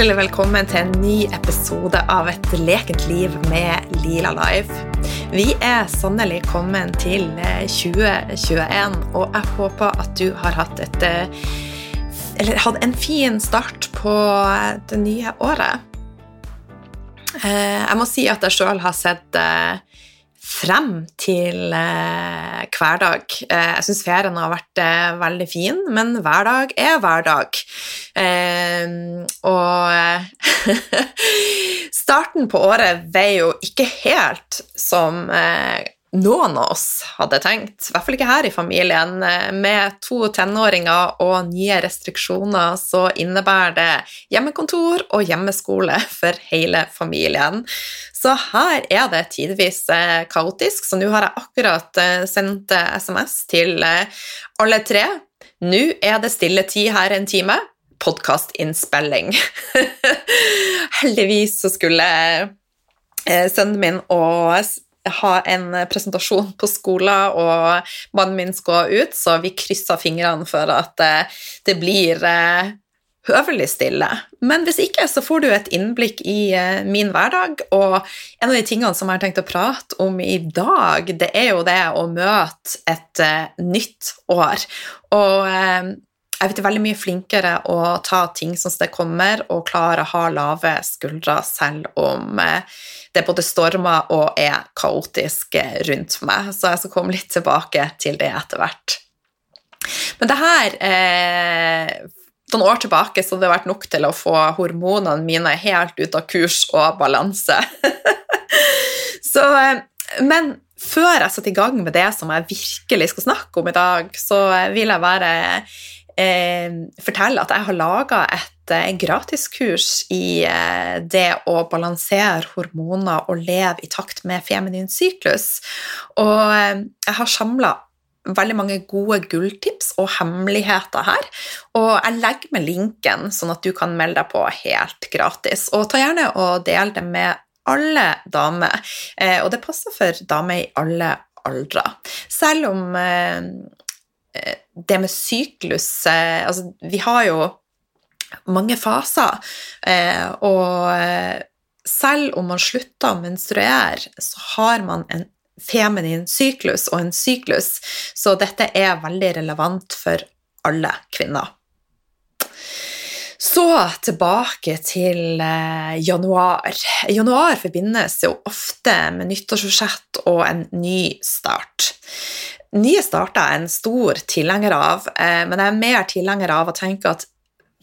hjertelig velkommen til en ny episode av Et lekent liv med Lila Life. Vi er sannelig kommet til 2021, eh, og jeg håper at du har hatt et eh, Eller hatt en fin start på det nye året. Eh, jeg må si at jeg sjøl har sett frem til eh, hverdag. Eh, jeg syns ferien har vært eh, veldig fin, men hverdag er hverdag. Eh, og starten på året veier jo ikke helt som eh, noen av oss hadde tenkt, i hvert fall ikke her i familien. Med to tenåringer og nye restriksjoner så innebærer det hjemmekontor og hjemmeskole for hele familien. Så her er det tidvis eh, kaotisk, så nå har jeg akkurat eh, sendt SMS eh, til alle tre. Nå er det stille tid her en time. Podkastinnspilling. Heldigvis så skulle sønnen min og ha en presentasjon på skolen, og mannen min skal ut, så vi krysser fingrene for at det blir høvelig stille. Men hvis ikke, så får du et innblikk i min hverdag. Og en av de tingene som jeg har tenkt å prate om i dag, det er jo det å møte et nytt år. Og jeg blitt veldig mye flinkere å ta ting som det kommer, og klare å ha lave skuldre selv om det både stormer og er kaotisk rundt meg. Så jeg skal komme litt tilbake til det etter hvert. Men det her eh, noen år tilbake så hadde det vært nok til å få hormonene mine helt ut av kurs og balanse. så, eh, men før jeg setter i gang med det som jeg virkelig skal snakke om i dag, så vil jeg bare eh, fortelle at jeg har laga et eh, gratiskurs i eh, det å balansere hormoner og leve i takt med feminin syklus. Og eh, jeg har samla veldig mange gode gulltips og hemmeligheter her. Og jeg legger med linken, sånn at du kan melde deg på helt gratis. Og ta gjerne og del det med alle damer. Og det passer for damer i alle aldre. Selv om det med syklus Altså, vi har jo mange faser, og selv om man slutter å menstruere, så har man en feminin syklus og en syklus, så dette er veldig relevant for alle kvinner. Så tilbake til eh, januar. Januar forbindes jo ofte med nyttårsforsett og en ny start. Nye starter er en stor tilhenger av, eh, men jeg er mer tilhenger av å tenke at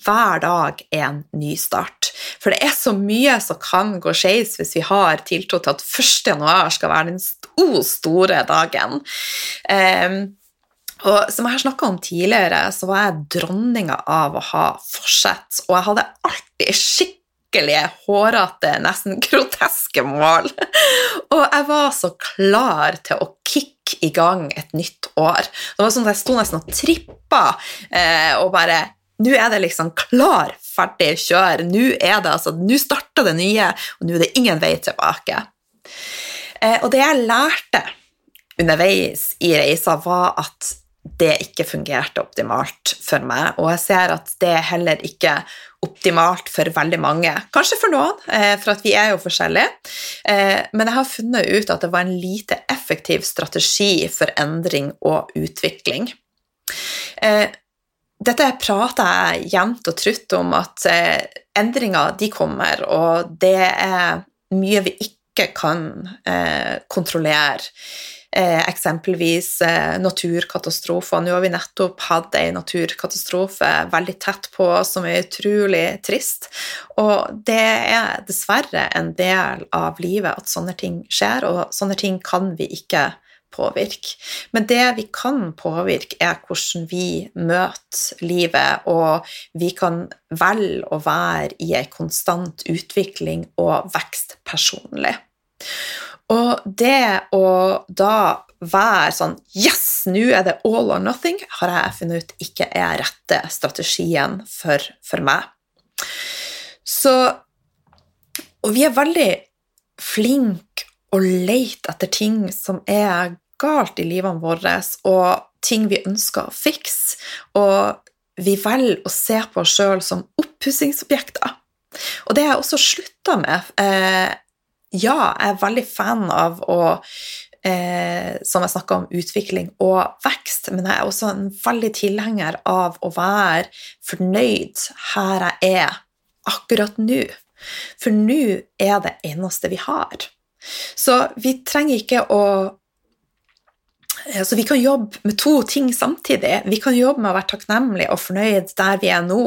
hver dag er en ny start. For det er så mye som kan gå skeis hvis vi har tiltro til at 1. januar skal være den sto store dagen. Um, og som jeg har snakka om tidligere, så var jeg dronninga av å ha forsett, og jeg hadde alltid skikkelig hårete, nesten groteske mål. Og jeg var så klar til å kicke i gang et nytt år. Det var sånn at Jeg sto nesten og trippa eh, og bare nå er det liksom klar, ferdig, kjør. Nå er det altså, nå starter det nye, og nå er det ingen vei tilbake. Eh, og det jeg lærte underveis i reisa, var at det ikke fungerte optimalt for meg, og jeg ser at det er heller ikke optimalt for veldig mange. Kanskje for noen, eh, for at vi er jo forskjellige, eh, men jeg har funnet ut at det var en lite effektiv strategi for endring og utvikling. Dette prater jeg jevnt og trutt om, at eh, endringer de kommer, og det er mye vi ikke kan eh, kontrollere. Eh, eksempelvis eh, naturkatastrofer. Nå har vi nettopp hatt en naturkatastrofe veldig tett på som er utrolig trist. Og det er dessverre en del av livet at sånne ting skjer, og sånne ting kan vi ikke påvirke. Men det vi kan påvirke, er hvordan vi møter livet, og vi kan velge å være i en konstant utvikling og vekst personlig. Og det å da være sånn Yes, nå er det all or nothing, har jeg funnet ut ikke er rette strategien for, for meg. Så Og vi er veldig flinke å lete etter ting som er galt i livene våre, og ting vi ønsker å fikse. Og vi velger å se på oss sjøl som oppussingsobjekter. Og det har jeg også slutta med. Eh, ja, jeg er veldig fan av å eh, Som jeg snakka om, utvikling og vekst, men jeg er også en veldig tilhenger av å være fornøyd her jeg er akkurat nå. For nå er det eneste vi har. Så vi trenger ikke å så vi kan jobbe med to ting samtidig. Vi kan jobbe med å være takknemlige og fornøyd der vi er nå,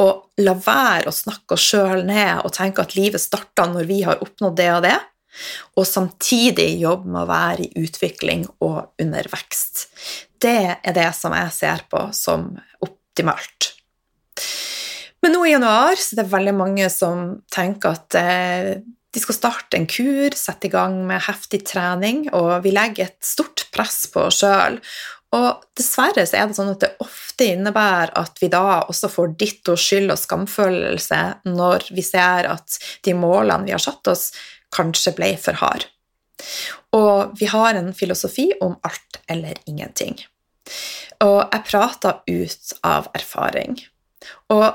og la være å snakke oss sjøl ned og tenke at livet starta når vi har oppnådd det og det, og samtidig jobbe med å være i utvikling og under vekst. Det er det som jeg ser på som optimalt. Men nå i januar så det er veldig mange som tenker at eh, de skal starte en kur, sette i gang med heftig trening, og vi legger et stort press på oss sjøl. Og dessverre så er det sånn at det ofte innebærer at vi da også får ditto skyld og skamfølelse når vi ser at de målene vi har satt oss, kanskje ble for harde. Og vi har en filosofi om alt eller ingenting. Og jeg prater ut av erfaring. Og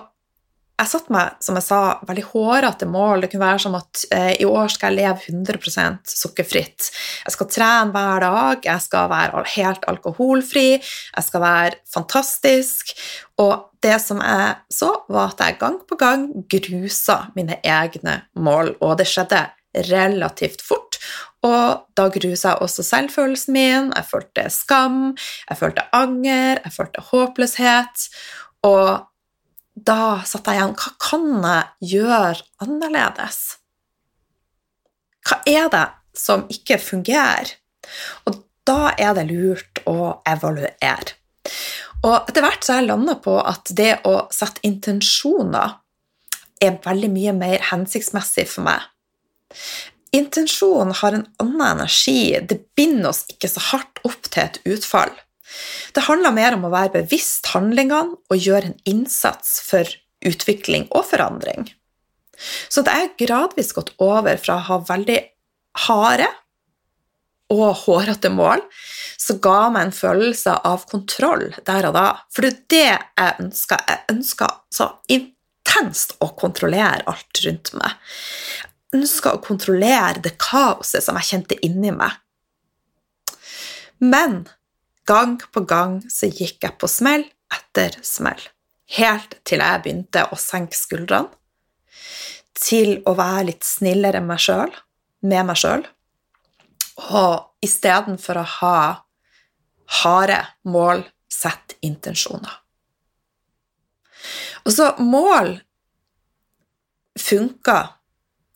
jeg satte meg, som jeg sa, veldig hårete mål. Det kunne være som at eh, i år skal jeg leve 100% sukkerfritt. Jeg skal trene hver dag, jeg skal være helt alkoholfri, jeg skal være fantastisk. Og det som jeg så, var at jeg gang på gang grusa mine egne mål, og det skjedde relativt fort. Og da grusa jeg også selvfølelsen min, jeg følte skam, jeg følte anger, jeg følte håpløshet. Og da satt jeg igjen Hva kan jeg gjøre annerledes? Hva er det som ikke fungerer? Og da er det lurt å evaluere. Og etter hvert så har jeg landa på at det å sette intensjoner er veldig mye mer hensiktsmessig for meg. Intensjon har en annen energi, det binder oss ikke så hardt opp til et utfall. Det handler mer om å være bevisst handlingene og gjøre en innsats for utvikling og forandring. Så det er gradvis gått over fra å ha veldig harde og hårete mål, så ga meg en følelse av kontroll der og da. For det er det jeg ønsker. Jeg ønsker så intenst å kontrollere alt rundt meg. Jeg ønsker å kontrollere det kaoset som jeg kjente inni meg. Men Gang på gang så gikk jeg på smell etter smell, helt til jeg begynte å senke skuldrene, til å være litt snillere med, selv, med meg sjøl, og istedenfor å ha harde mål, sett intensjoner. Og så mål funker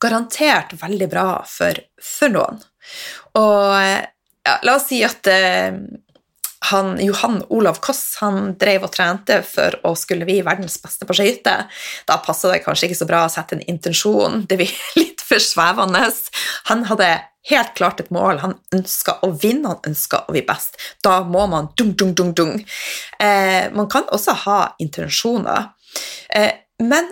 garantert veldig bra for, for noen. Og ja, la oss si at eh, han, Johan Olav Koss han drev og trente for å skulle bli verdens beste på skøyter. Da passa det kanskje ikke så bra å sette en intensjon, det blir litt for svevende. Han hadde helt klart et mål. Han ønska å vinne, han ønska å bli best. Da må man dung, dung, dung, dung. Eh, man kan også ha intensjoner. Eh, men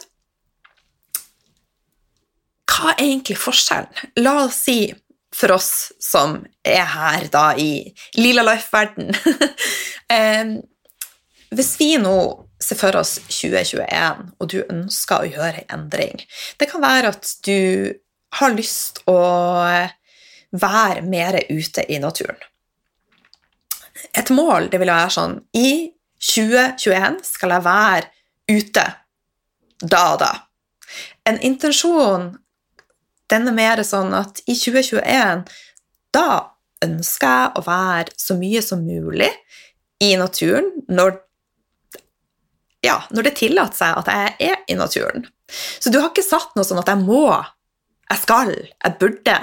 hva er egentlig forskjellen? La oss si for oss som er her da i Lila Life-verden Hvis vi nå ser for oss 2021, og du ønsker å gjøre en endring Det kan være at du har lyst å være mer ute i naturen. Et mål det vil være sånn I 2021 skal jeg være ute da og da. En intensjon den er mer sånn at i 2021 da ønsker jeg å være så mye som mulig i naturen når, ja, når det tillater seg at jeg er i naturen. Så du har ikke satt noe sånn at jeg må, jeg skal, jeg burde.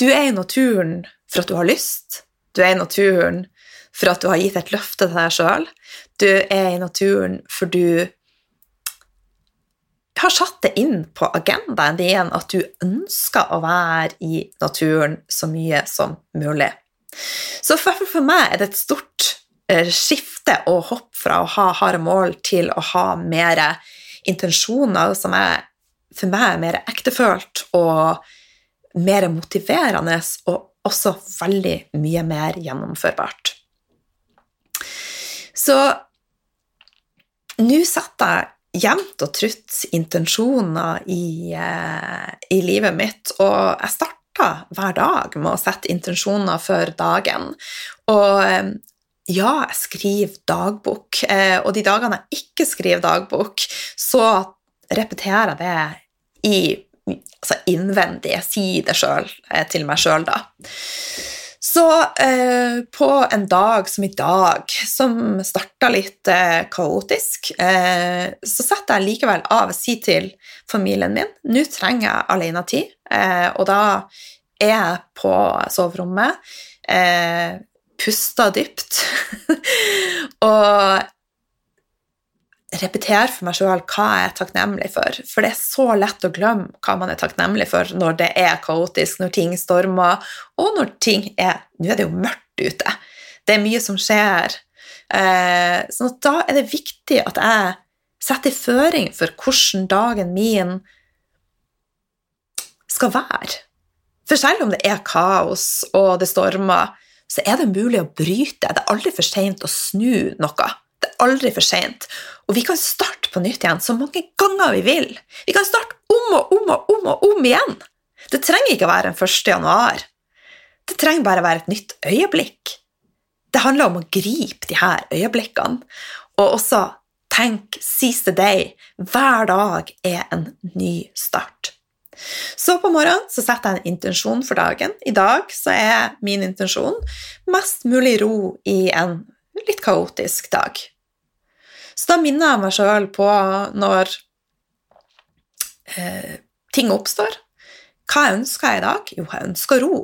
Du er i naturen for at du har lyst. Du er i naturen for at du har gitt et løfte til deg sjøl. Du er i naturen for du har satt det inn på agendaen din at du ønsker å være i naturen så mye som mulig. Så for, for meg er det et stort eh, skifte og hopp fra å ha harde mål til å ha mer intensjoner som er for meg mer ektefølt og mer motiverende og også veldig mye mer gjennomførbart. Så nå setter jevnt og trutt intensjoner i, eh, i livet mitt, og jeg starta hver dag med å sette intensjoner for dagen. Og eh, ja, jeg skriver dagbok, eh, og de dagene jeg ikke skriver dagbok, så repeterer jeg det i altså innvendig. Jeg sier det sjøl til meg sjøl, da. Så eh, på en dag som i dag, som starta litt eh, kaotisk, eh, så setter jeg likevel av og sier til familien min nå trenger jeg alenetid, eh, og da er jeg på soverommet, eh, puster dypt. Og repetere for meg sjøl hva jeg er takknemlig for. For det er så lett å glemme hva man er takknemlig for når det er kaotisk, når ting stormer, og når ting er Nå er det jo mørkt ute. Det er mye som skjer. Eh, sånn da er det viktig at jeg setter føring for hvordan dagen min skal være. For selv om det er kaos og det stormer, så er det mulig å bryte. Det er aldri for seint å snu noe. Aldri for seint. Og vi kan starte på nytt igjen så mange ganger vi vil. Vi kan starte om og om og om og om igjen. Det trenger ikke å være en 1. januar. Det trenger bare å være et nytt øyeblikk. Det handler om å gripe de her øyeblikkene, og også tenk 'seize the day'. Hver dag er en ny start. Så på morgenen så setter jeg en intensjon for dagen. I dag så er min intensjon mest mulig ro i en litt kaotisk dag. Så da minner jeg meg sjøl på når eh, ting oppstår. Hva ønsker jeg i dag? Jo, jeg ønsker ro.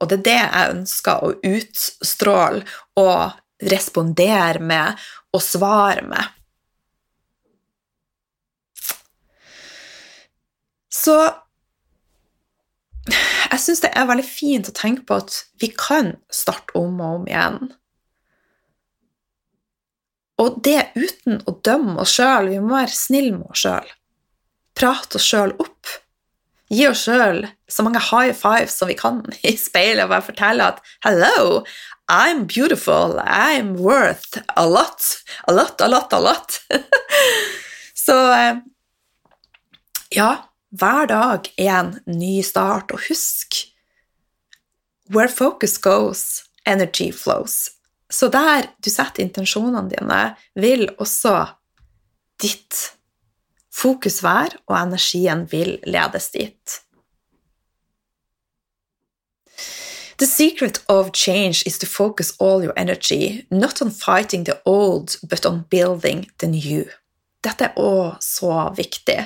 Og det er det jeg ønsker å utstråle og respondere med og svare med. Så jeg syns det er veldig fint å tenke på at vi kan starte om og om igjen. Og det uten å dømme oss sjøl. Vi må være snille med oss sjøl. Prate oss sjøl opp. Gi oss sjøl så mange high fives som vi kan i speilet og bare fortelle at 'hello, I'm beautiful, I'm worth a lot'. A lot, a lot, a lot. så eh, ja, hver dag er en ny start, og husk Where focus goes, energy flows. Så der du setter intensjonene dine, vil også ditt fokus være, og energien vil ledes dit. The secret of change is to focus all your energy, not on fighting the old, but on building the new. Dette er òg så viktig.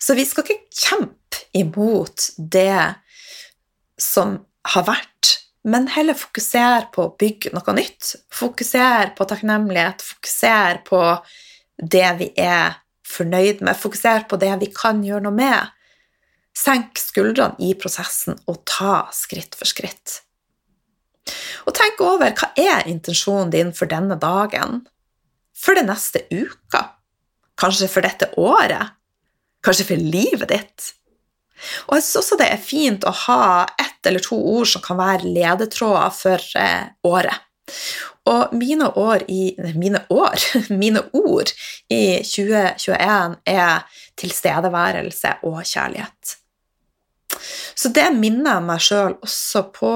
Så vi skal ikke kjempe imot det som har vært, men heller fokusere på å bygge noe nytt. Fokusere på takknemlighet, fokusere på det vi er fornøyd med, fokusere på det vi kan gjøre noe med. Senk skuldrene i prosessen og ta skritt for skritt. Og tenk over hva er intensjonen din for denne dagen, for den neste uka, kanskje for dette året, kanskje for livet ditt. Og jeg syns også det er fint å ha ett eller to ord som kan være ledetråder for eh, året. Og mine, år i, mine, år, mine ord i 2021 er tilstedeværelse og kjærlighet. Så det minner jeg meg sjøl også på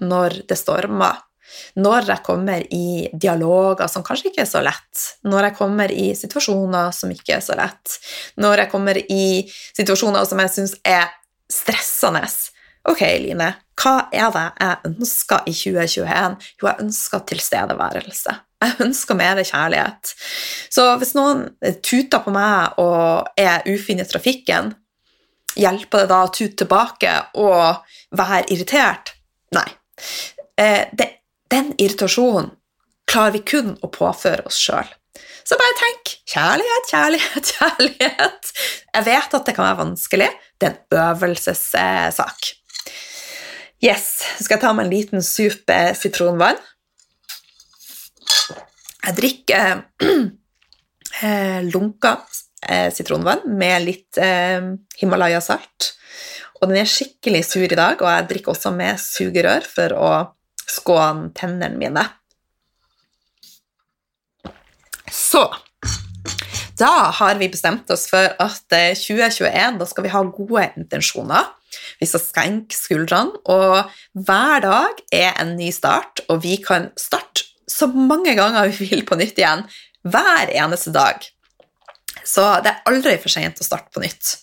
når det stormer. Når jeg kommer i dialoger som kanskje ikke er så lett, når jeg kommer i situasjoner som ikke er så lett, når jeg kommer i situasjoner som jeg syns er stressende. Ok, Line, hva er det jeg ønsker i 2021? Jo, jeg ønsker tilstedeværelse. Jeg ønsker mer kjærlighet. Så hvis noen tuter på meg og er ufin i trafikken, hjelper det da å tute tilbake og være irritert? Nei. Eh, den irritasjonen klarer vi kun å påføre oss sjøl. Så bare tenk kjærlighet, kjærlighet, kjærlighet. Jeg vet at det kan være vanskelig. Det er en øvelsessak. Yes, så skal jeg ta meg en liten sup sitronvann. Jeg drikker eh, lunka eh, sitronvann med litt eh, Himalaya-salt. Og den er skikkelig sur i dag, og jeg drikker også med sugerør for å skåne tennene mine. Så Da har vi bestemt oss for at 2021 da skal vi ha gode intensjoner. Vi skal skrenke skuldrene, og hver dag er en ny start, og vi kan starte så mange ganger vi vil på nytt igjen, hver eneste dag. Så det er aldri for sent å starte på nytt.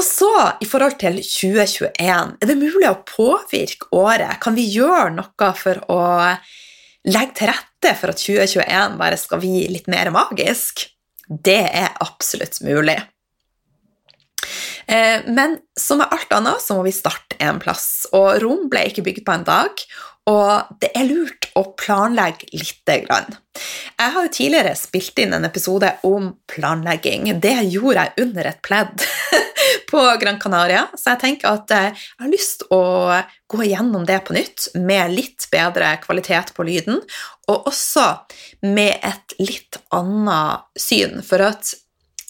Og så, i forhold til 2021, er det mulig å påvirke året? Kan vi gjøre noe for å legge til rette for at 2021 bare skal bli litt mer magisk? Det er absolutt mulig. Eh, men som med alt annet så må vi starte en plass, og Rom ble ikke bygd på en dag. Og det er lurt å planlegge lite grann. Jeg har jo tidligere spilt inn en episode om planlegging. Det gjorde jeg under et pledd på Gran Canaria, så jeg tenker at eh, jeg har lyst å gå gjennom det på nytt med litt bedre kvalitet på lyden, og også med et litt annet syn, for at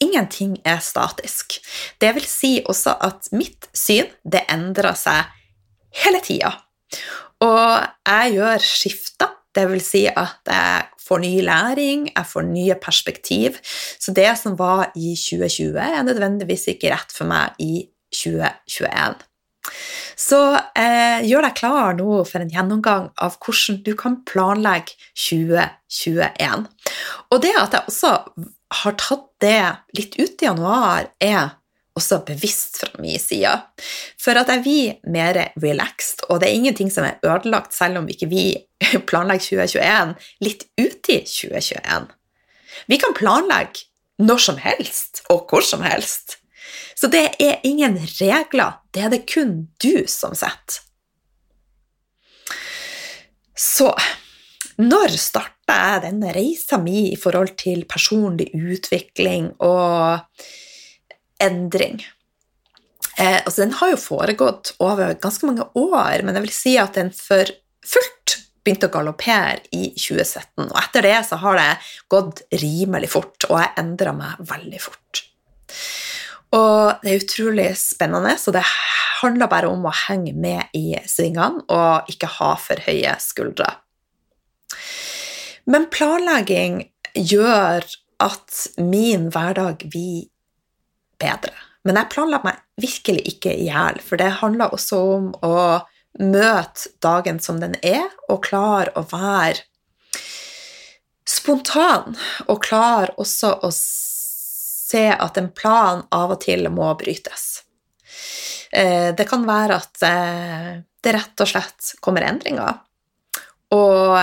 ingenting er statisk. Det vil si også at mitt syn, det endrer seg hele tida. Og jeg gjør skifter, det vil si at jeg får ny læring, jeg får nye perspektiv. Så det som var i 2020, er nødvendigvis ikke rett for meg i 2021. Så eh, gjør deg klar nå for en gjennomgang av hvordan du kan planlegge 2021. Og det at jeg også har tatt det litt ut i januar, er også bevisst fra min side. For at jeg blir mer relaxed, og det er ingenting som er ødelagt selv om ikke vi planlegger 2021 litt ut i 2021. Vi kan planlegge når som helst og hvor som helst. Så det er ingen regler, det er det kun du som setter. Så når starta jeg denne reisa mi i forhold til personlig utvikling og endring. Eh, altså, den har jo foregått over ganske mange år, men jeg vil si at den for fullt begynte å galoppere i 2017. Og etter det så har det gått rimelig fort, og jeg endra meg veldig fort. Og det er utrolig spennende, så det handler bare om å henge med i svingene og ikke ha for høye skuldre. Men planlegging gjør at min hverdag blir bedre. Men jeg planla meg virkelig ikke i hjel, for det handler også om å møte dagen som den er, og klare å være spontan, og klare også å se at en plan av og til må brytes. Eh, det kan være at eh, det rett og slett kommer endringer. Og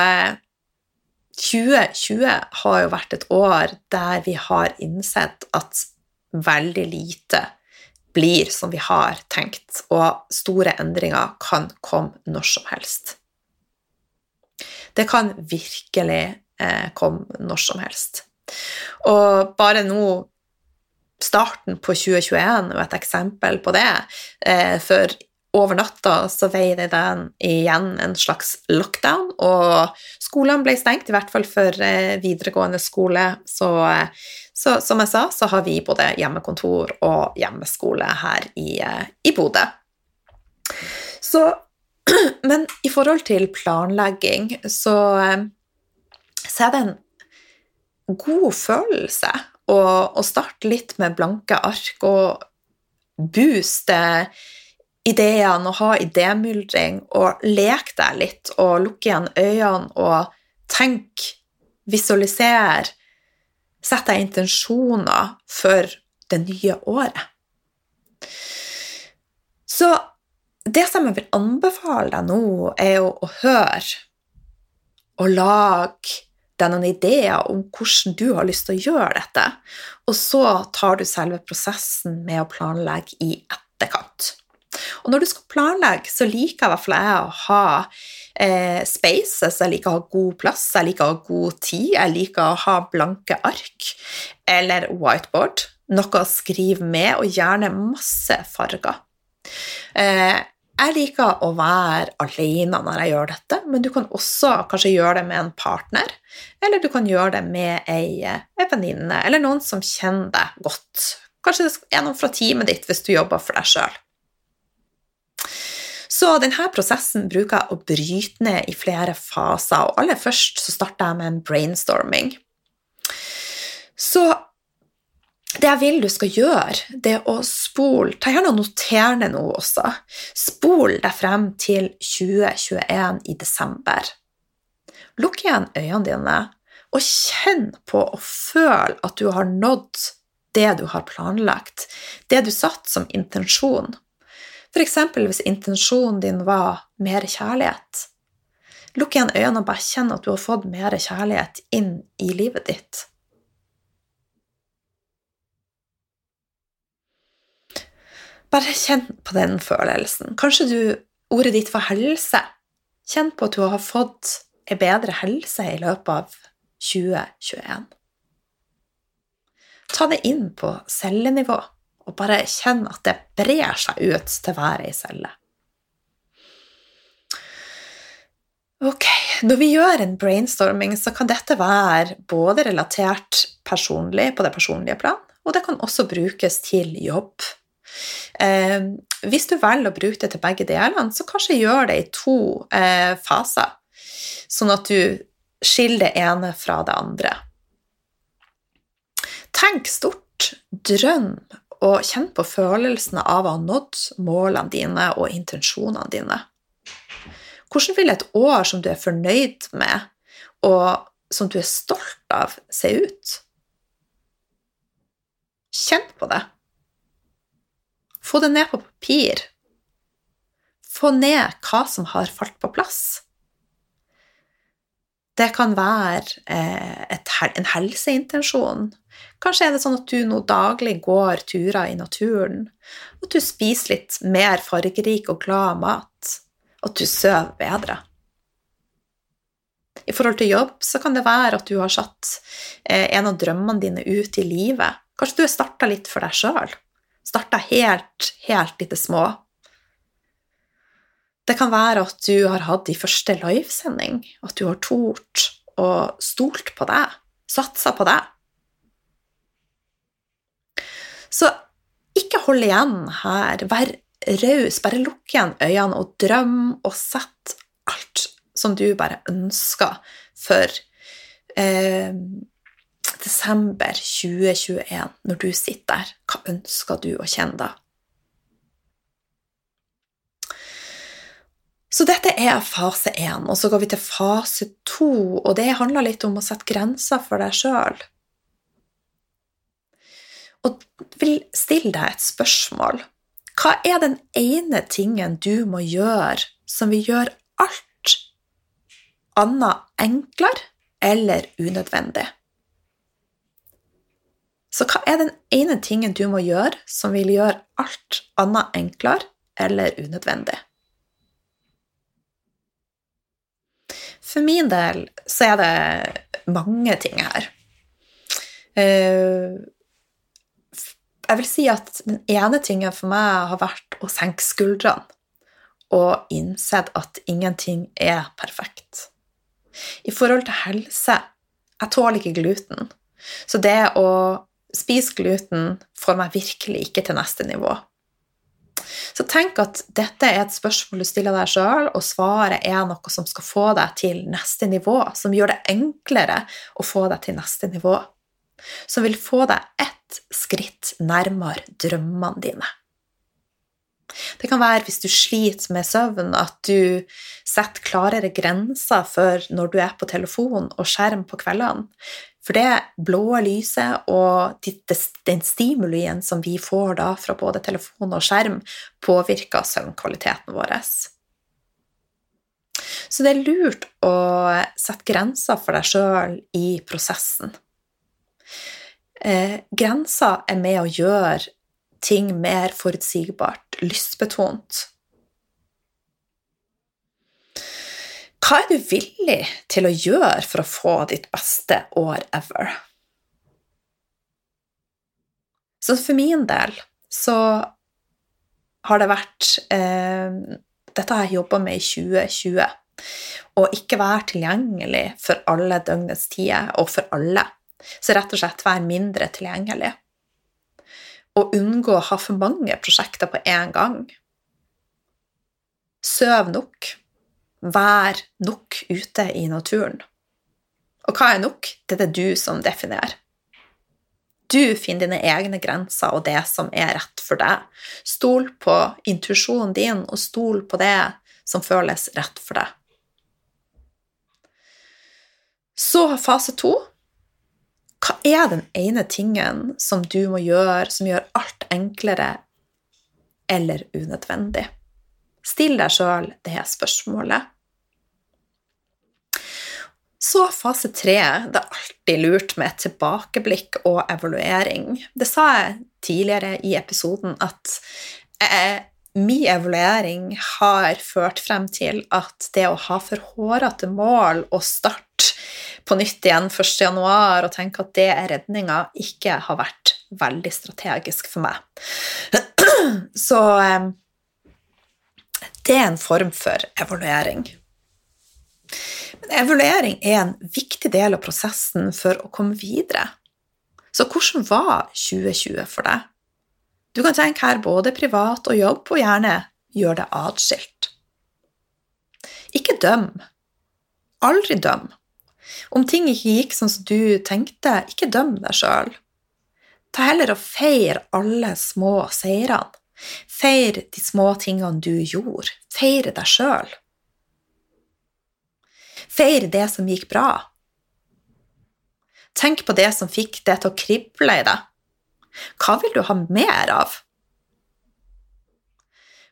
2020 eh, har jo vært et år der vi har innsett at veldig lite blir som vi har tenkt, og store endringer kan komme når som helst. Det kan virkelig eh, komme når som helst. Og bare nå Starten på 2021 er et eksempel på det. Eh, for over natta så veide den igjen en slags lockdown, og skolene ble stengt, i hvert fall for eh, videregående skole. Så, så, som jeg sa, så har vi både hjemmekontor og hjemmeskole her i, eh, i Bodø. Så Men i forhold til planlegging, så, eh, så er det en god følelse å, å starte litt med blanke ark og booste ideene og ha idémyldring og lek deg litt og lukke igjen øynene og tenk, visualisere, sett deg intensjoner for det nye året. Så det som jeg vil anbefale deg nå, er jo å høre og lage deg noen ideer om hvordan du har lyst til å gjøre dette, og så tar du selve prosessen med å planlegge i etterkant. Og når du skal planlegge, så liker i hvert fall jeg å ha eh, spaces, jeg liker å ha god plass, jeg liker å ha god tid, jeg liker å ha blanke ark eller whiteboard, noe å skrive med, og gjerne masse farger. Eh, jeg liker å være alene når jeg gjør dette, men du kan også kanskje gjøre det med en partner, eller du kan gjøre det med ei, ei venninne eller noen som kjenner deg godt. Kanskje det er noen fra teamet ditt hvis du jobber for deg sjøl. Så denne prosessen bruker jeg å bryte ned i flere faser, og aller først så starter jeg med en brainstorming. Så det jeg vil du skal gjøre, det er å spole Ta gjerne og noter ned noe også. Spol deg frem til 2021 i desember. Lukk igjen øynene dine og kjenn på og føl at du har nådd det du har planlagt, det du satt som intensjon. F.eks. hvis intensjonen din var mer kjærlighet. Lukk igjen øynene og bare kjenn at du har fått mer kjærlighet inn i livet ditt. Bare kjenn på den følelsen. Kanskje du, ordet ditt var helse. Kjenn på at du har fått ei bedre helse i løpet av 2021. Ta det inn på cellenivå, og bare kjenn at det brer seg ut til hver ei celle. Ok, når vi gjør en brainstorming, så kan dette være både relatert personlig på det personlige plan, og det kan også brukes til jobb. Eh, hvis du velger å bruke det til begge delene, så kanskje gjør det i to eh, faser, sånn at du skiller det ene fra det andre. Tenk stort, drøm, og kjenn på følelsene av å ha nådd målene dine og intensjonene dine. Hvordan vil et år som du er fornøyd med, og som du er stolt av, se ut? Kjenn på det. Få det ned på papir. Få ned hva som har falt på plass. Det kan være eh, en helseintensjon. Kanskje er det sånn at du nå daglig går turer i naturen, at du spiser litt mer fargerik og glad mat, at du sover bedre. I forhold til jobb så kan det være at du har satt eh, en av drømmene dine ut i livet. Kanskje du har starta litt for deg sjøl. Starta helt, helt i det små. Det kan være at du har hatt din første livesending, at du har tort og stolt på deg, satsa på deg. Så ikke hold igjen her, vær raus, bare lukk igjen øynene og drøm og sett alt som du bare ønsker for eh, desember 2021, når du sitter der. Hva ønsker du å kjenne da? Så dette er fase én, og så går vi til fase to, og det handler litt om å sette grenser for deg sjøl. Og vil stille deg et spørsmål. Hva er den ene tingen du må gjøre som vil gjøre alt annet enklere eller unødvendig? Så hva er den ene tingen du må gjøre som vil gjøre alt annet enklere eller unødvendig? For min del så er det mange ting her. Eh, jeg vil si at den ene tingen for meg har vært å senke skuldrene og innsett at ingenting er perfekt. I forhold til helse jeg tåler ikke gluten, så det å spise gluten får meg virkelig ikke til neste nivå. Så tenk at dette er et spørsmål du stiller deg sjøl, og svaret er noe som skal få deg til neste nivå, som gjør det enklere å få deg til neste nivå. Som vil få deg ett skritt nærmere drømmene dine. Det kan være hvis du sliter med søvn, at du setter klarere grenser for når du er på telefon og skjerm på kveldene. For det blå lyset og den stimulien som vi får da fra både telefon og skjerm, påvirker søvnkvaliteten vår. Så det er lurt å sette grenser for deg sjøl i prosessen. Eh, grenser er med å gjøre ting mer forutsigbart, lystbetont. Hva er du villig til å gjøre for å få ditt beste år ever? Så for min del så har det vært eh, Dette har jeg jobba med i 2020. Å ikke være tilgjengelig for alle døgnets tider, og for alle. Så rett og slett være mindre tilgjengelig. Og unngå å ha for mange prosjekter på én gang. Søv nok Vær nok ute i naturen. Og hva er nok? Det er det du som definerer. Du finner dine egne grenser og det som er rett for deg. Stol på intuisjonen din, og stol på det som føles rett for deg. Så fase to. Hva er den ene tingen som du må gjøre som gjør alt enklere eller unødvendig? Still deg sjøl det spørsmålet. Så fase tre. Det er alltid lurt med tilbakeblikk og evaluering. Det sa jeg tidligere i episoden at eh, min evaluering har ført frem til at det å ha for hårete mål og starte på nytt igjen 1.1. og tenke at det er redninga, ikke har vært veldig strategisk for meg. Så eh, det er en form for evaluering. Men evaluering er en viktig del av prosessen for å komme videre. Så hvordan var 2020 for deg? Du kan tenke her både privat og jobb, og gjerne gjøre det atskilt. Ikke døm. Aldri døm. Om ting ikke gikk sånn som du tenkte, ikke døm deg sjøl. Ta heller og feir alle små seirene. Feir de små tingene du gjorde. Feir deg sjøl. Feir det som gikk bra. Tenk på det som fikk det til å krible i deg. Hva vil du ha mer av?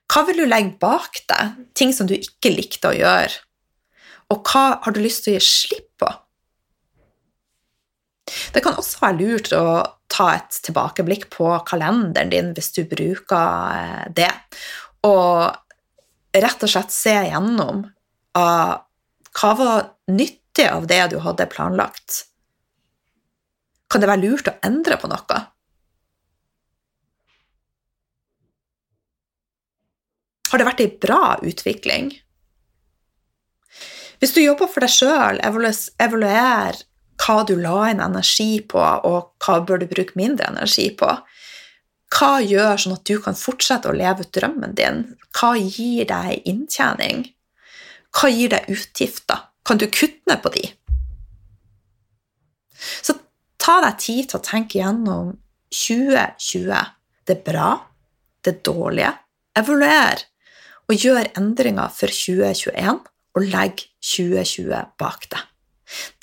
Hva vil du legge bak deg, ting som du ikke likte å gjøre? Og hva har du lyst til å gi slipp? Det kan også være lurt å ta et tilbakeblikk på kalenderen din hvis du bruker eh, det, og rett og slett se gjennom av hva var nyttig av det du hadde planlagt? Kan det være lurt å endre på noe? Har det vært ei bra utvikling? Hvis du jobber for deg sjøl, evaluer hva du la inn energi på, og hva bør du bruke mindre energi på. Hva gjør sånn at du kan fortsette å leve ut drømmen din? Hva gir deg inntjening? Hva gir deg utgifter? Kan du kutte ned på de? Så ta deg tid til å tenke gjennom 2020. Det er bra, det er dårlige. Evaluer og gjør endringer for 2021, og legg 2020 bak deg.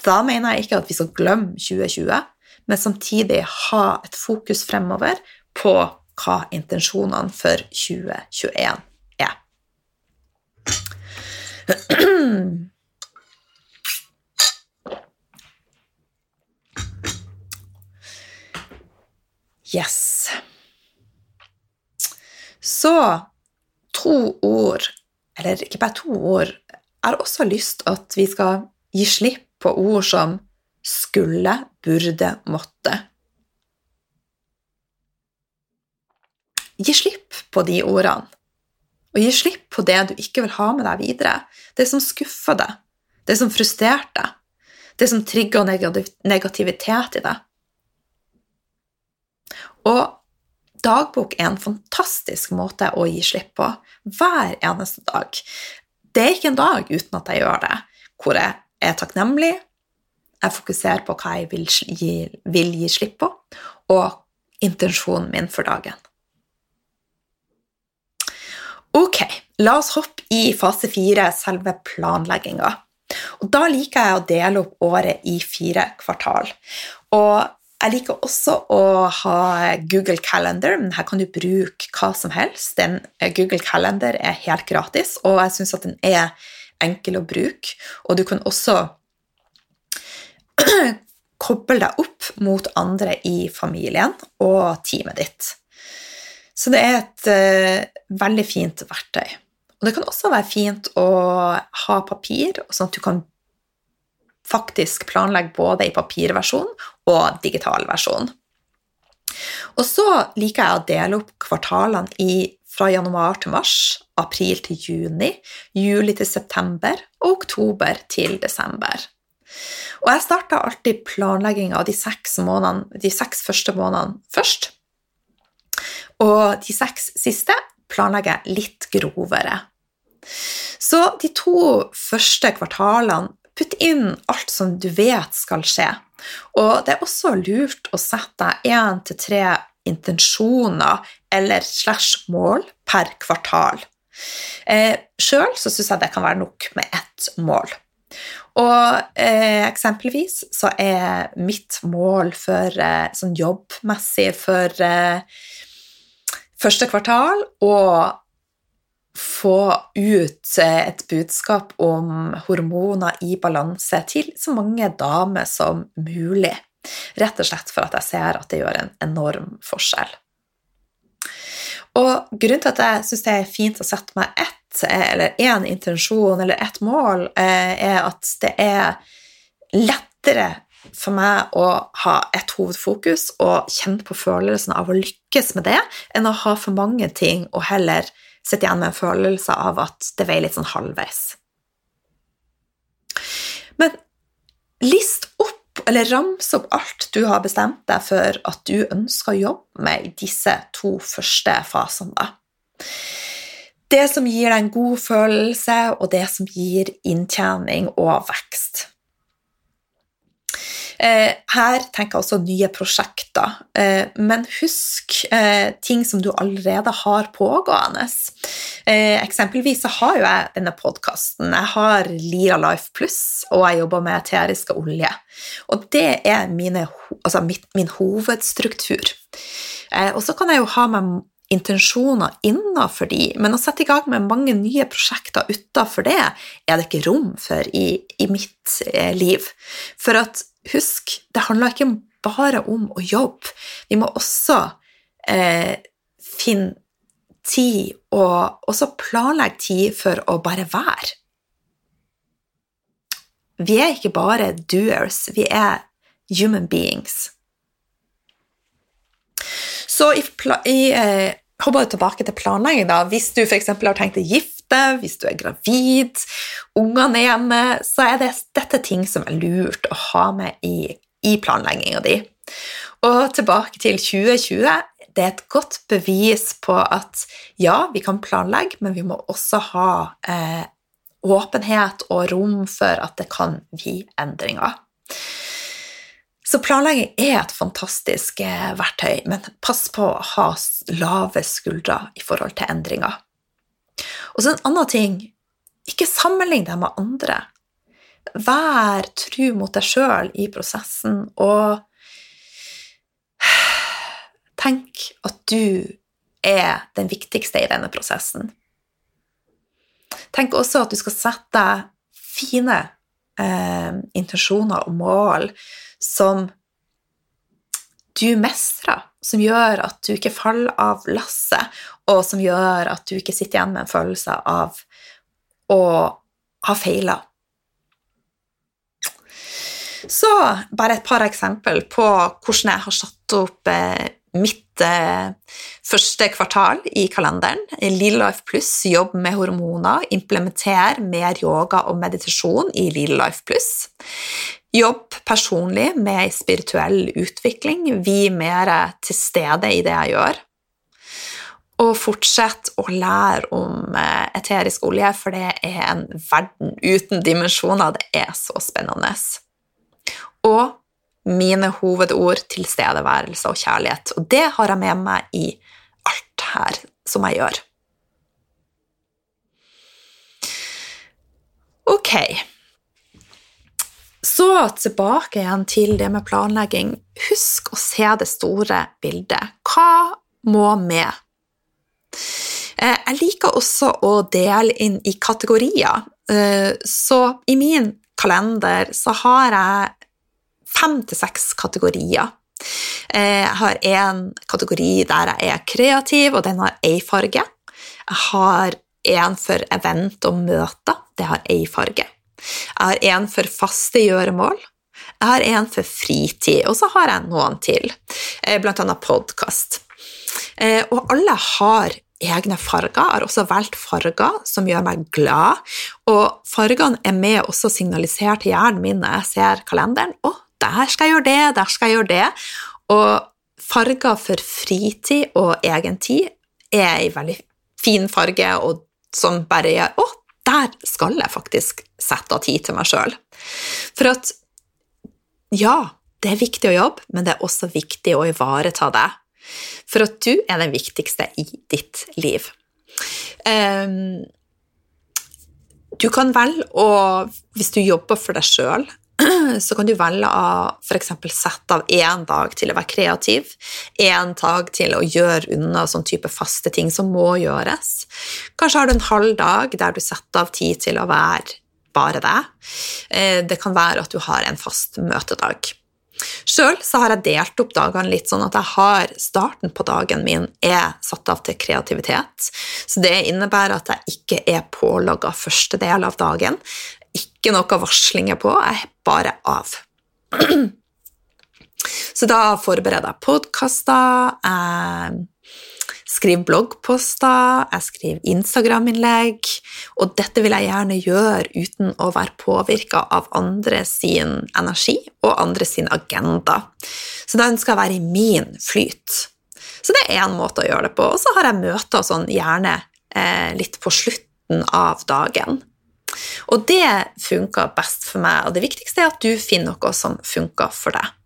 Da mener jeg ikke at vi skal glemme 2020, men samtidig ha et fokus fremover på hva intensjonene for 2021 er. Yes. Så to ord, eller ikke bare to ord, jeg har også lyst at vi skal gi slipp på ord som skulle, burde, måtte. Gi slipp på de ordene. Og gi slipp på det du ikke vil ha med deg videre. Det som skuffer deg, det som frustrerte deg, det som trigger negativitet i deg. Og dagbok er en fantastisk måte å gi slipp på hver eneste dag. Det er ikke en dag uten at jeg gjør det, hvor jeg er takknemlig, jeg fokuserer på hva jeg vil gi, vil gi slipp på, og intensjonen min for dagen. Ok, la oss hoppe i fase fire, selve planlegginga. Da liker jeg å dele opp året i fire kvartal. Og jeg liker også å ha Google Calendar, men her kan du bruke hva som helst. Den, Google Calendar er helt gratis, og jeg syns at den er enkel å bruke. Og du kan også koble deg opp mot andre i familien og teamet ditt. Så det er et uh, veldig fint verktøy. Og det kan også være fint å ha papir, sånn at du kan faktisk planlegge både i papirversjon og digital versjon. Og så liker jeg å dele opp kvartalene i, fra januar til mars, april til juni, juli til september og oktober til desember. Og jeg starta alltid planlegginga av de seks, de seks første månedene først. Og de seks siste planlegger jeg litt grovere. Så de to første kvartalene, putt inn alt som du vet skal skje. Og det er også lurt å sette én til tre intensjoner eller slash mål per kvartal. Eh, Sjøl syns jeg det kan være nok med ett mål. Og eh, eksempelvis så er mitt mål for eh, sånn jobbmessig for eh, første kvartal å få ut eh, et budskap om hormoner i balanse til så mange damer som mulig. Rett og slett for at jeg ser at det gjør en enorm forskjell. Og grunnen til at jeg syns det er fint å sette meg ett, eller én intensjon eller ett mål, eh, er at det er lettere for meg å ha ett hovedfokus og kjenne på følelsen av å lykkes med det, enn å ha for mange ting og heller sitte igjen med en følelse av at det veier litt sånn halvveis. Men list opp eller ramse opp alt du har bestemt deg for at du ønsker å jobbe med i disse to første fasene. Det som gir deg en god følelse, og det som gir inntjening og vekst. Eh, her tenker jeg også nye prosjekter, eh, men husk eh, ting som du allerede har pågående. Eksempelvis så har jo jeg denne podkasten. Jeg har Lira Life Pluss, og jeg jobber med eteriske olje. Og det er mine, altså min hovedstruktur. Og så kan jeg jo ha med intensjoner innenfor de, men å sette i gang med mange nye prosjekter utenfor det, er det ikke rom for i, i mitt liv. For at husk, det handler ikke bare om å jobbe. Vi må også eh, finne tid og også planlegge tid for å bare være. Vi er ikke bare doers, vi er human beings. Så i, i eh, Hopper tilbake til planlegging. da. Hvis du f.eks. har tenkt å gifte, hvis du er gravid, ungene er hjemme, så er det, dette ting som er lurt å ha med i, i planlegginga di. Og tilbake til 2020. Det er et godt bevis på at ja, vi kan planlegge, men vi må også ha eh, åpenhet og rom for at det kan bli endringer. Så planlegging er et fantastisk eh, verktøy, men pass på å ha lave skuldre i forhold til endringer. Og så en annen ting ikke sammenlign deg med andre. Vær tru mot deg sjøl i prosessen, og tenk at du er den viktigste i denne prosessen. Tenk også at du skal sette deg fine eh, intensjoner og mål som du mestrer, som gjør at du ikke faller av lasset, og som gjør at du ikke sitter igjen med en følelse av å ha feila. Så bare et par eksempel på hvordan jeg har satt opp eh, mitt eh, første kvartal i kalenderen. Lille Life Pluss, jobb med hormoner, implementer mer yoga og meditasjon i Lille Life Pluss. Jobb personlig med spirituell utvikling. Vi er mer til stede i det jeg gjør. Og fortsett å lære om eh, eterisk olje, for det er en verden uten dimensjoner. Det er så spennende. Og mine hovedord tilstedeværelse og kjærlighet. Og det har jeg med meg i alt her som jeg gjør. Ok. Så tilbake igjen til det med planlegging. Husk å se det store bildet. Hva må med? Eh, jeg liker også å dele inn i kategorier. Eh, så i min kalender så har jeg fem til seks kategorier. Eh, jeg har en kategori der jeg er kreativ, og den har ei farge. Jeg har en for event og møter. Det har ei farge. Jeg har en for faste gjøremål. Jeg har en for fritid, og så har jeg noen til, bl.a. blant annet podkast. Eh, og alle har egne farger. Jeg har også valgt farger som gjør meg glad. Og fargene er med også signalisert til hjernen min når jeg ser kalenderen. Å, der skal jeg gjøre det, der skal jeg gjøre det. Og farger for fritid og egen tid er ei veldig fin farge og som bare gjør Å, der skal jeg faktisk sette av tid til meg sjøl. For at ja, Det er viktig å jobbe, men det er også viktig å ivareta deg. For at du er den viktigste i ditt liv. Um, du kan velge å, hvis du jobber for deg sjøl, så kan du velge å f.eks. sette av én dag til å være kreativ, én dag til å gjøre unna sånn type faste ting som må gjøres. Kanskje har du en halv dag der du setter av tid til å være bare deg. Eh, det kan være at du har en fast møtedag. Sjøl har jeg delt opp dagene litt sånn at jeg har starten på dagen min er satt av til kreativitet. Så det innebærer at jeg ikke er pålogga første del av dagen. Ikke noe varslinger på, jeg er bare av. Så da forbereder jeg podkaster, jeg skriver bloggposter, jeg skriver Instagram-innlegg, og dette vil jeg gjerne gjøre uten å være påvirka av andre sin energi og andre sin agenda. Så jeg å være i min flyt. Så det er én måte å gjøre det på. Og så har jeg møter sånn gjerne eh, litt på slutten av dagen. Og det funker best for meg, og det viktigste er at du finner noe som funker for deg.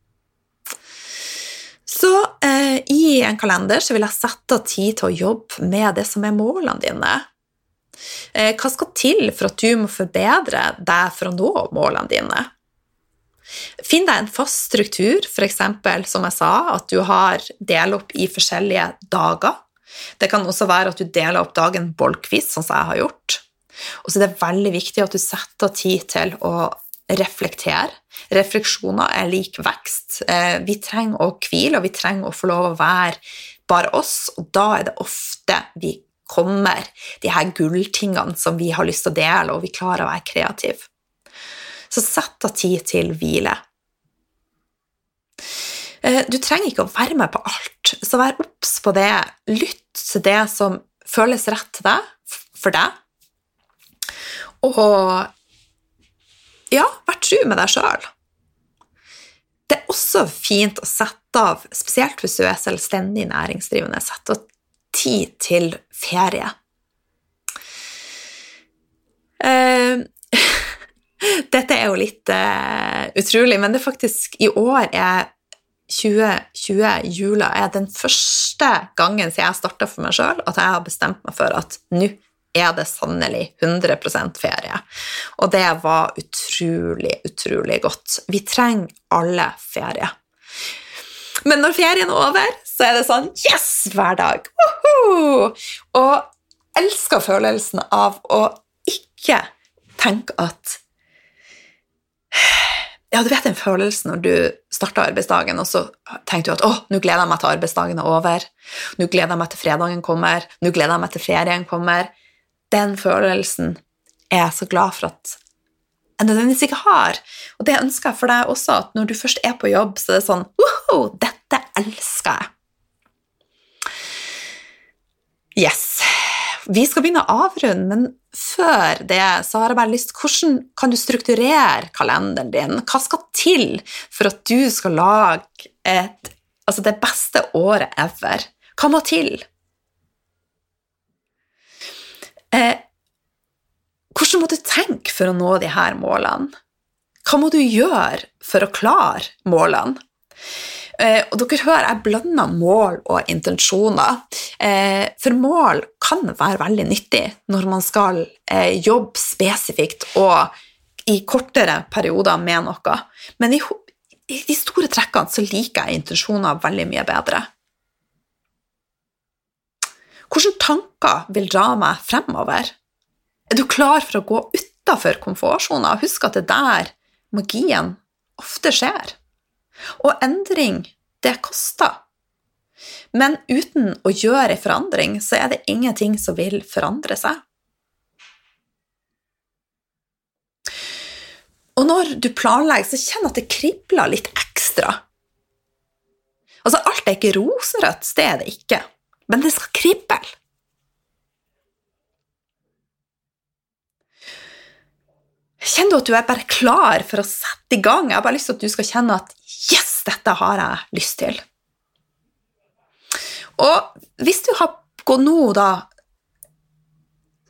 Så eh, i en kalender så vil jeg sette av tid til å jobbe med det som er målene dine. Eh, hva skal til for at du må forbedre deg for å nå målene dine? Finn deg en fast struktur, f.eks. som jeg sa, at du har del opp i forskjellige dager. Det kan også være at du deler opp dagen bolkvis, sånn som jeg har gjort. Og så er det veldig viktig at du setter tid til å reflektere. Refleksjoner er lik vekst. Eh, vi trenger å hvile, og vi trenger å få lov å være bare oss, og da er det ofte vi kommer de her gulltingene som vi har lyst til å dele, og vi klarer å være kreative. Så sett av tid til hvile. Eh, du trenger ikke å være med på alt, så vær obs på det. Lytt til det som føles rett til deg, for deg. Og ja, vær tru med deg sjøl. Det er også fint å sette av, spesielt hvis du er selvstendig næringsdrivende, sette av tid til ferie. Uh, dette er jo litt uh, utrolig, men det er faktisk i år er 2020, jula, er den første gangen siden jeg starta for meg sjøl, at jeg har bestemt meg for at nå er det sannelig 100% ferie. Og det var utrolig, utrolig godt. Vi trenger alle ferie. Men når ferien er over, så er det sånn Yes! Hver dag. Woohoo! Og elsker følelsen av å ikke tenke at ja, du vet den følelsen når du starter arbeidsdagen, og så tenker du at 'å, nå gleder jeg meg til arbeidsdagen er over', 'nå gleder jeg meg til fredagen kommer', 'nå gleder jeg meg til ferien kommer' den følelsen er jeg så glad for at jeg nødvendigvis ikke har. Og det ønsker jeg for deg også, at når du først er på jobb, så er det sånn! Dette elsker jeg. Yes. Vi skal begynne å avrunde, men før det så har jeg bare lyst Hvordan kan du strukturere kalenderen din? Hva skal til for at du skal lage et, altså det beste året ever? Hva må til? Eh, hvordan må du tenke for å nå de her målene? Hva må du gjøre for å klare målene? Eh, og dere hører, jeg blander mål og intensjoner. Eh, for mål kan være veldig nyttig når man skal eh, jobbe spesifikt og i kortere perioder med noe. Men i, i de store trekkene så liker jeg intensjoner veldig mye bedre. Hvilke tanker vil dra meg fremover? Er du klar for å gå utafor komfortsona? Husk at det er der magien ofte skjer. Og endring, det koster. Men uten å gjøre en forandring, så er det ingenting som vil forandre seg. Og når du planlegger, så kjenn at det kribler litt ekstra. Altså, alt er ikke rosenrødt, det er det ikke men det skal krible. Kjenner du at du er bare klar for å sette i gang? Jeg har bare lyst til at du skal kjenne at yes, dette har jeg lyst til. Og hvis du har gått nå, da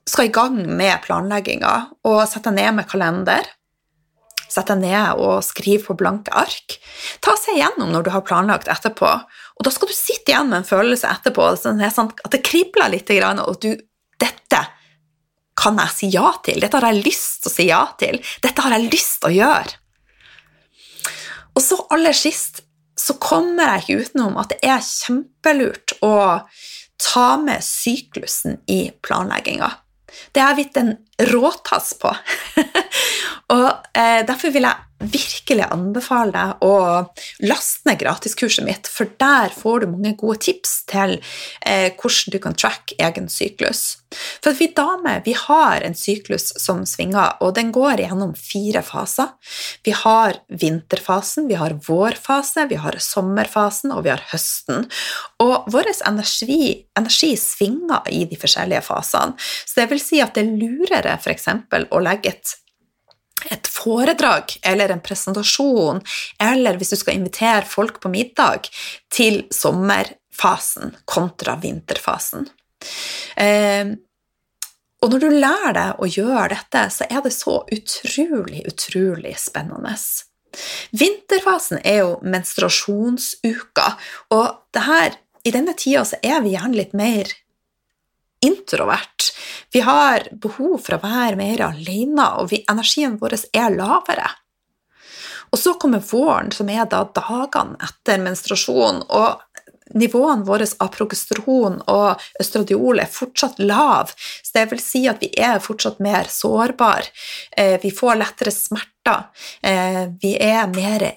skal i gang med planlegginga og sette deg ned med kalender, sett deg ned og skrive på blanke ark. Ta seg igjennom når du har planlagt etterpå, og da skal du sitte igjen med en følelse etterpå sånn at det kribler litt, og du Dette kan jeg si ja til. Dette har jeg lyst til å si ja til. Dette har jeg lyst til å gjøre. Og så aller sist så kommer jeg ikke utenom at det er kjempelurt å ta med syklusen i planlegginga. Det er blitt en råtass på. og eh, Derfor vil jeg virkelig anbefale deg å laste ned gratiskurset mitt, for der får du mange gode tips til eh, hvordan du kan tracke egen syklus. For vi damer vi har en syklus som svinger, og den går gjennom fire faser. Vi har vinterfasen, vi har vårfase, vi har sommerfasen, og vi har høsten. Og vår energi, energi svinger i de forskjellige fasene, så det vil si at det er lurere f.eks. å legge et et foredrag eller en presentasjon, eller hvis du skal invitere folk på middag, til sommerfasen kontra vinterfasen. Eh, og når du lærer deg å gjøre dette, så er det så utrolig, utrolig spennende. Vinterfasen er jo menstruasjonsuka, og her, i denne tida så er vi gjerne litt mer introvert. Vi har behov for å være mer alene, og vi, energien vår er lavere. Og så kommer våren, som er da dagene etter menstruasjon, og nivåene våre av progesteron og østradiol er fortsatt lav, så det vil si at vi er fortsatt mer sårbare. Eh, vi får lettere smerter. Eh, vi er mer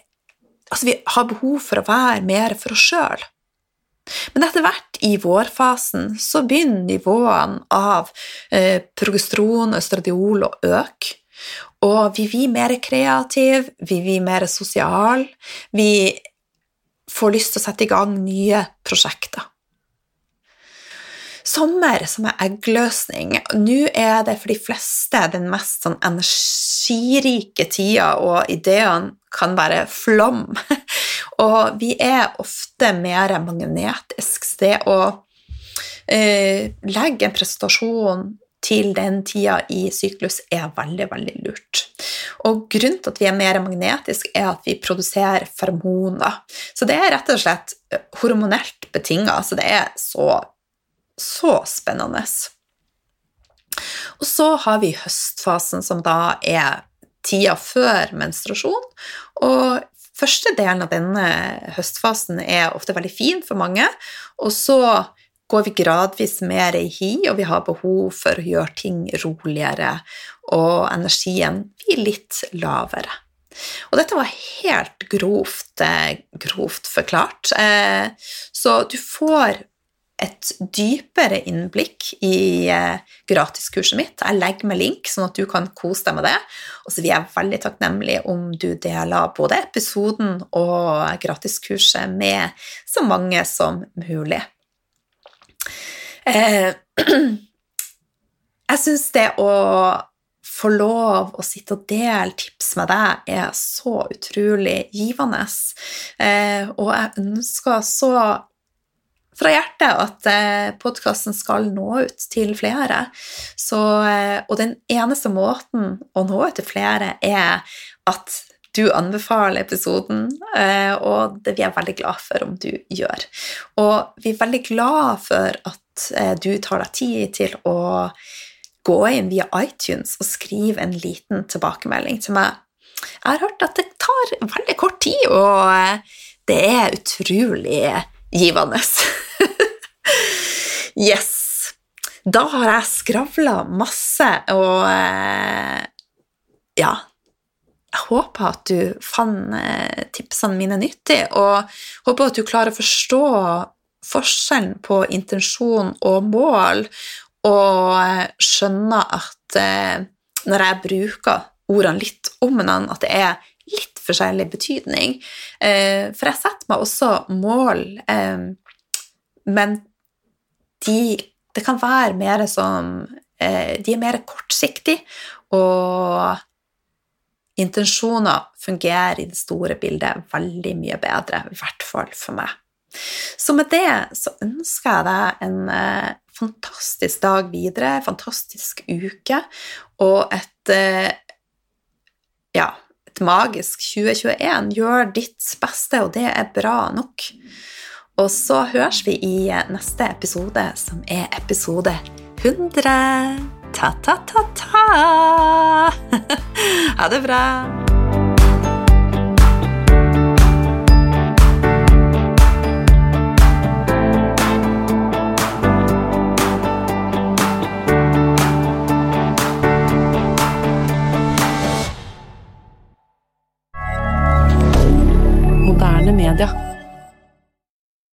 Altså, vi har behov for å være mer for oss sjøl. Men etter hvert i vårfasen så begynner nivåene av eh, progesteron og østradiol å øke. Og vi blir mer kreative, vi blir mer sosiale, vi får lyst til å sette i gang nye prosjekter. Sommer som er eggløsning. Nå er det for de fleste den mest sånn energirike tida, og ideene kan være flom. Og vi er ofte mer magnetisk. Det å eh, legge en prestasjon til den tida i syklus er veldig, veldig lurt. Og grunnen til at vi er mer magnetiske, er at vi produserer fermoner. Så det er rett og slett hormonelt betinga. Så det er så, så spennende. Og så har vi høstfasen, som da er tida før menstruasjon. Og første delen av denne høstfasen er ofte veldig fin for mange, og så går vi gradvis mer i hi, og vi har behov for å gjøre ting roligere, og energien blir litt lavere. Og dette var helt grovt, eh, grovt forklart. Eh, så du får et dypere innblikk i eh, gratiskurset mitt. Jeg legger med link, sånn at du kan kose deg med det. Og så vil jeg veldig takknemlig om du deler både episoden og gratiskurset med så mange som mulig. Eh, jeg syns det å få lov å sitte og dele tips med deg er så utrolig givende. Eh, og jeg ønsker så fra hjertet at eh, podkasten skal nå ut til flere. Så, eh, og den eneste måten å nå ut til flere er at du anbefaler episoden, eh, og det vi er veldig glad for om du gjør. Og vi er veldig glad for at du tar deg tid til å gå inn via iTunes og skrive en liten tilbakemelding til meg. Jeg har hørt at det tar veldig kort tid, og det er utrolig givende. yes. Da har jeg skravla masse, og eh, ja Jeg håper at du fant eh, tipsene mine nyttige, og håper at du klarer å forstå forskjellen på intensjon og mål, og eh, skjønner at når jeg bruker ordene litt om hverandre, at det er litt forskjellig betydning. For jeg setter meg også mål men de, det kan være mer som eh, De er mer kortsiktige, og intensjoner fungerer i det store bildet veldig mye bedre, i hvert fall for meg. Så med det så ønsker jeg deg en eh, fantastisk dag videre, fantastisk uke, og et eh, ja, et magisk 2021. Gjør ditt beste, og det er bra nok. Og så høres vi i neste episode, som er episode 100. Ta-ta-ta-ta! Ha det bra.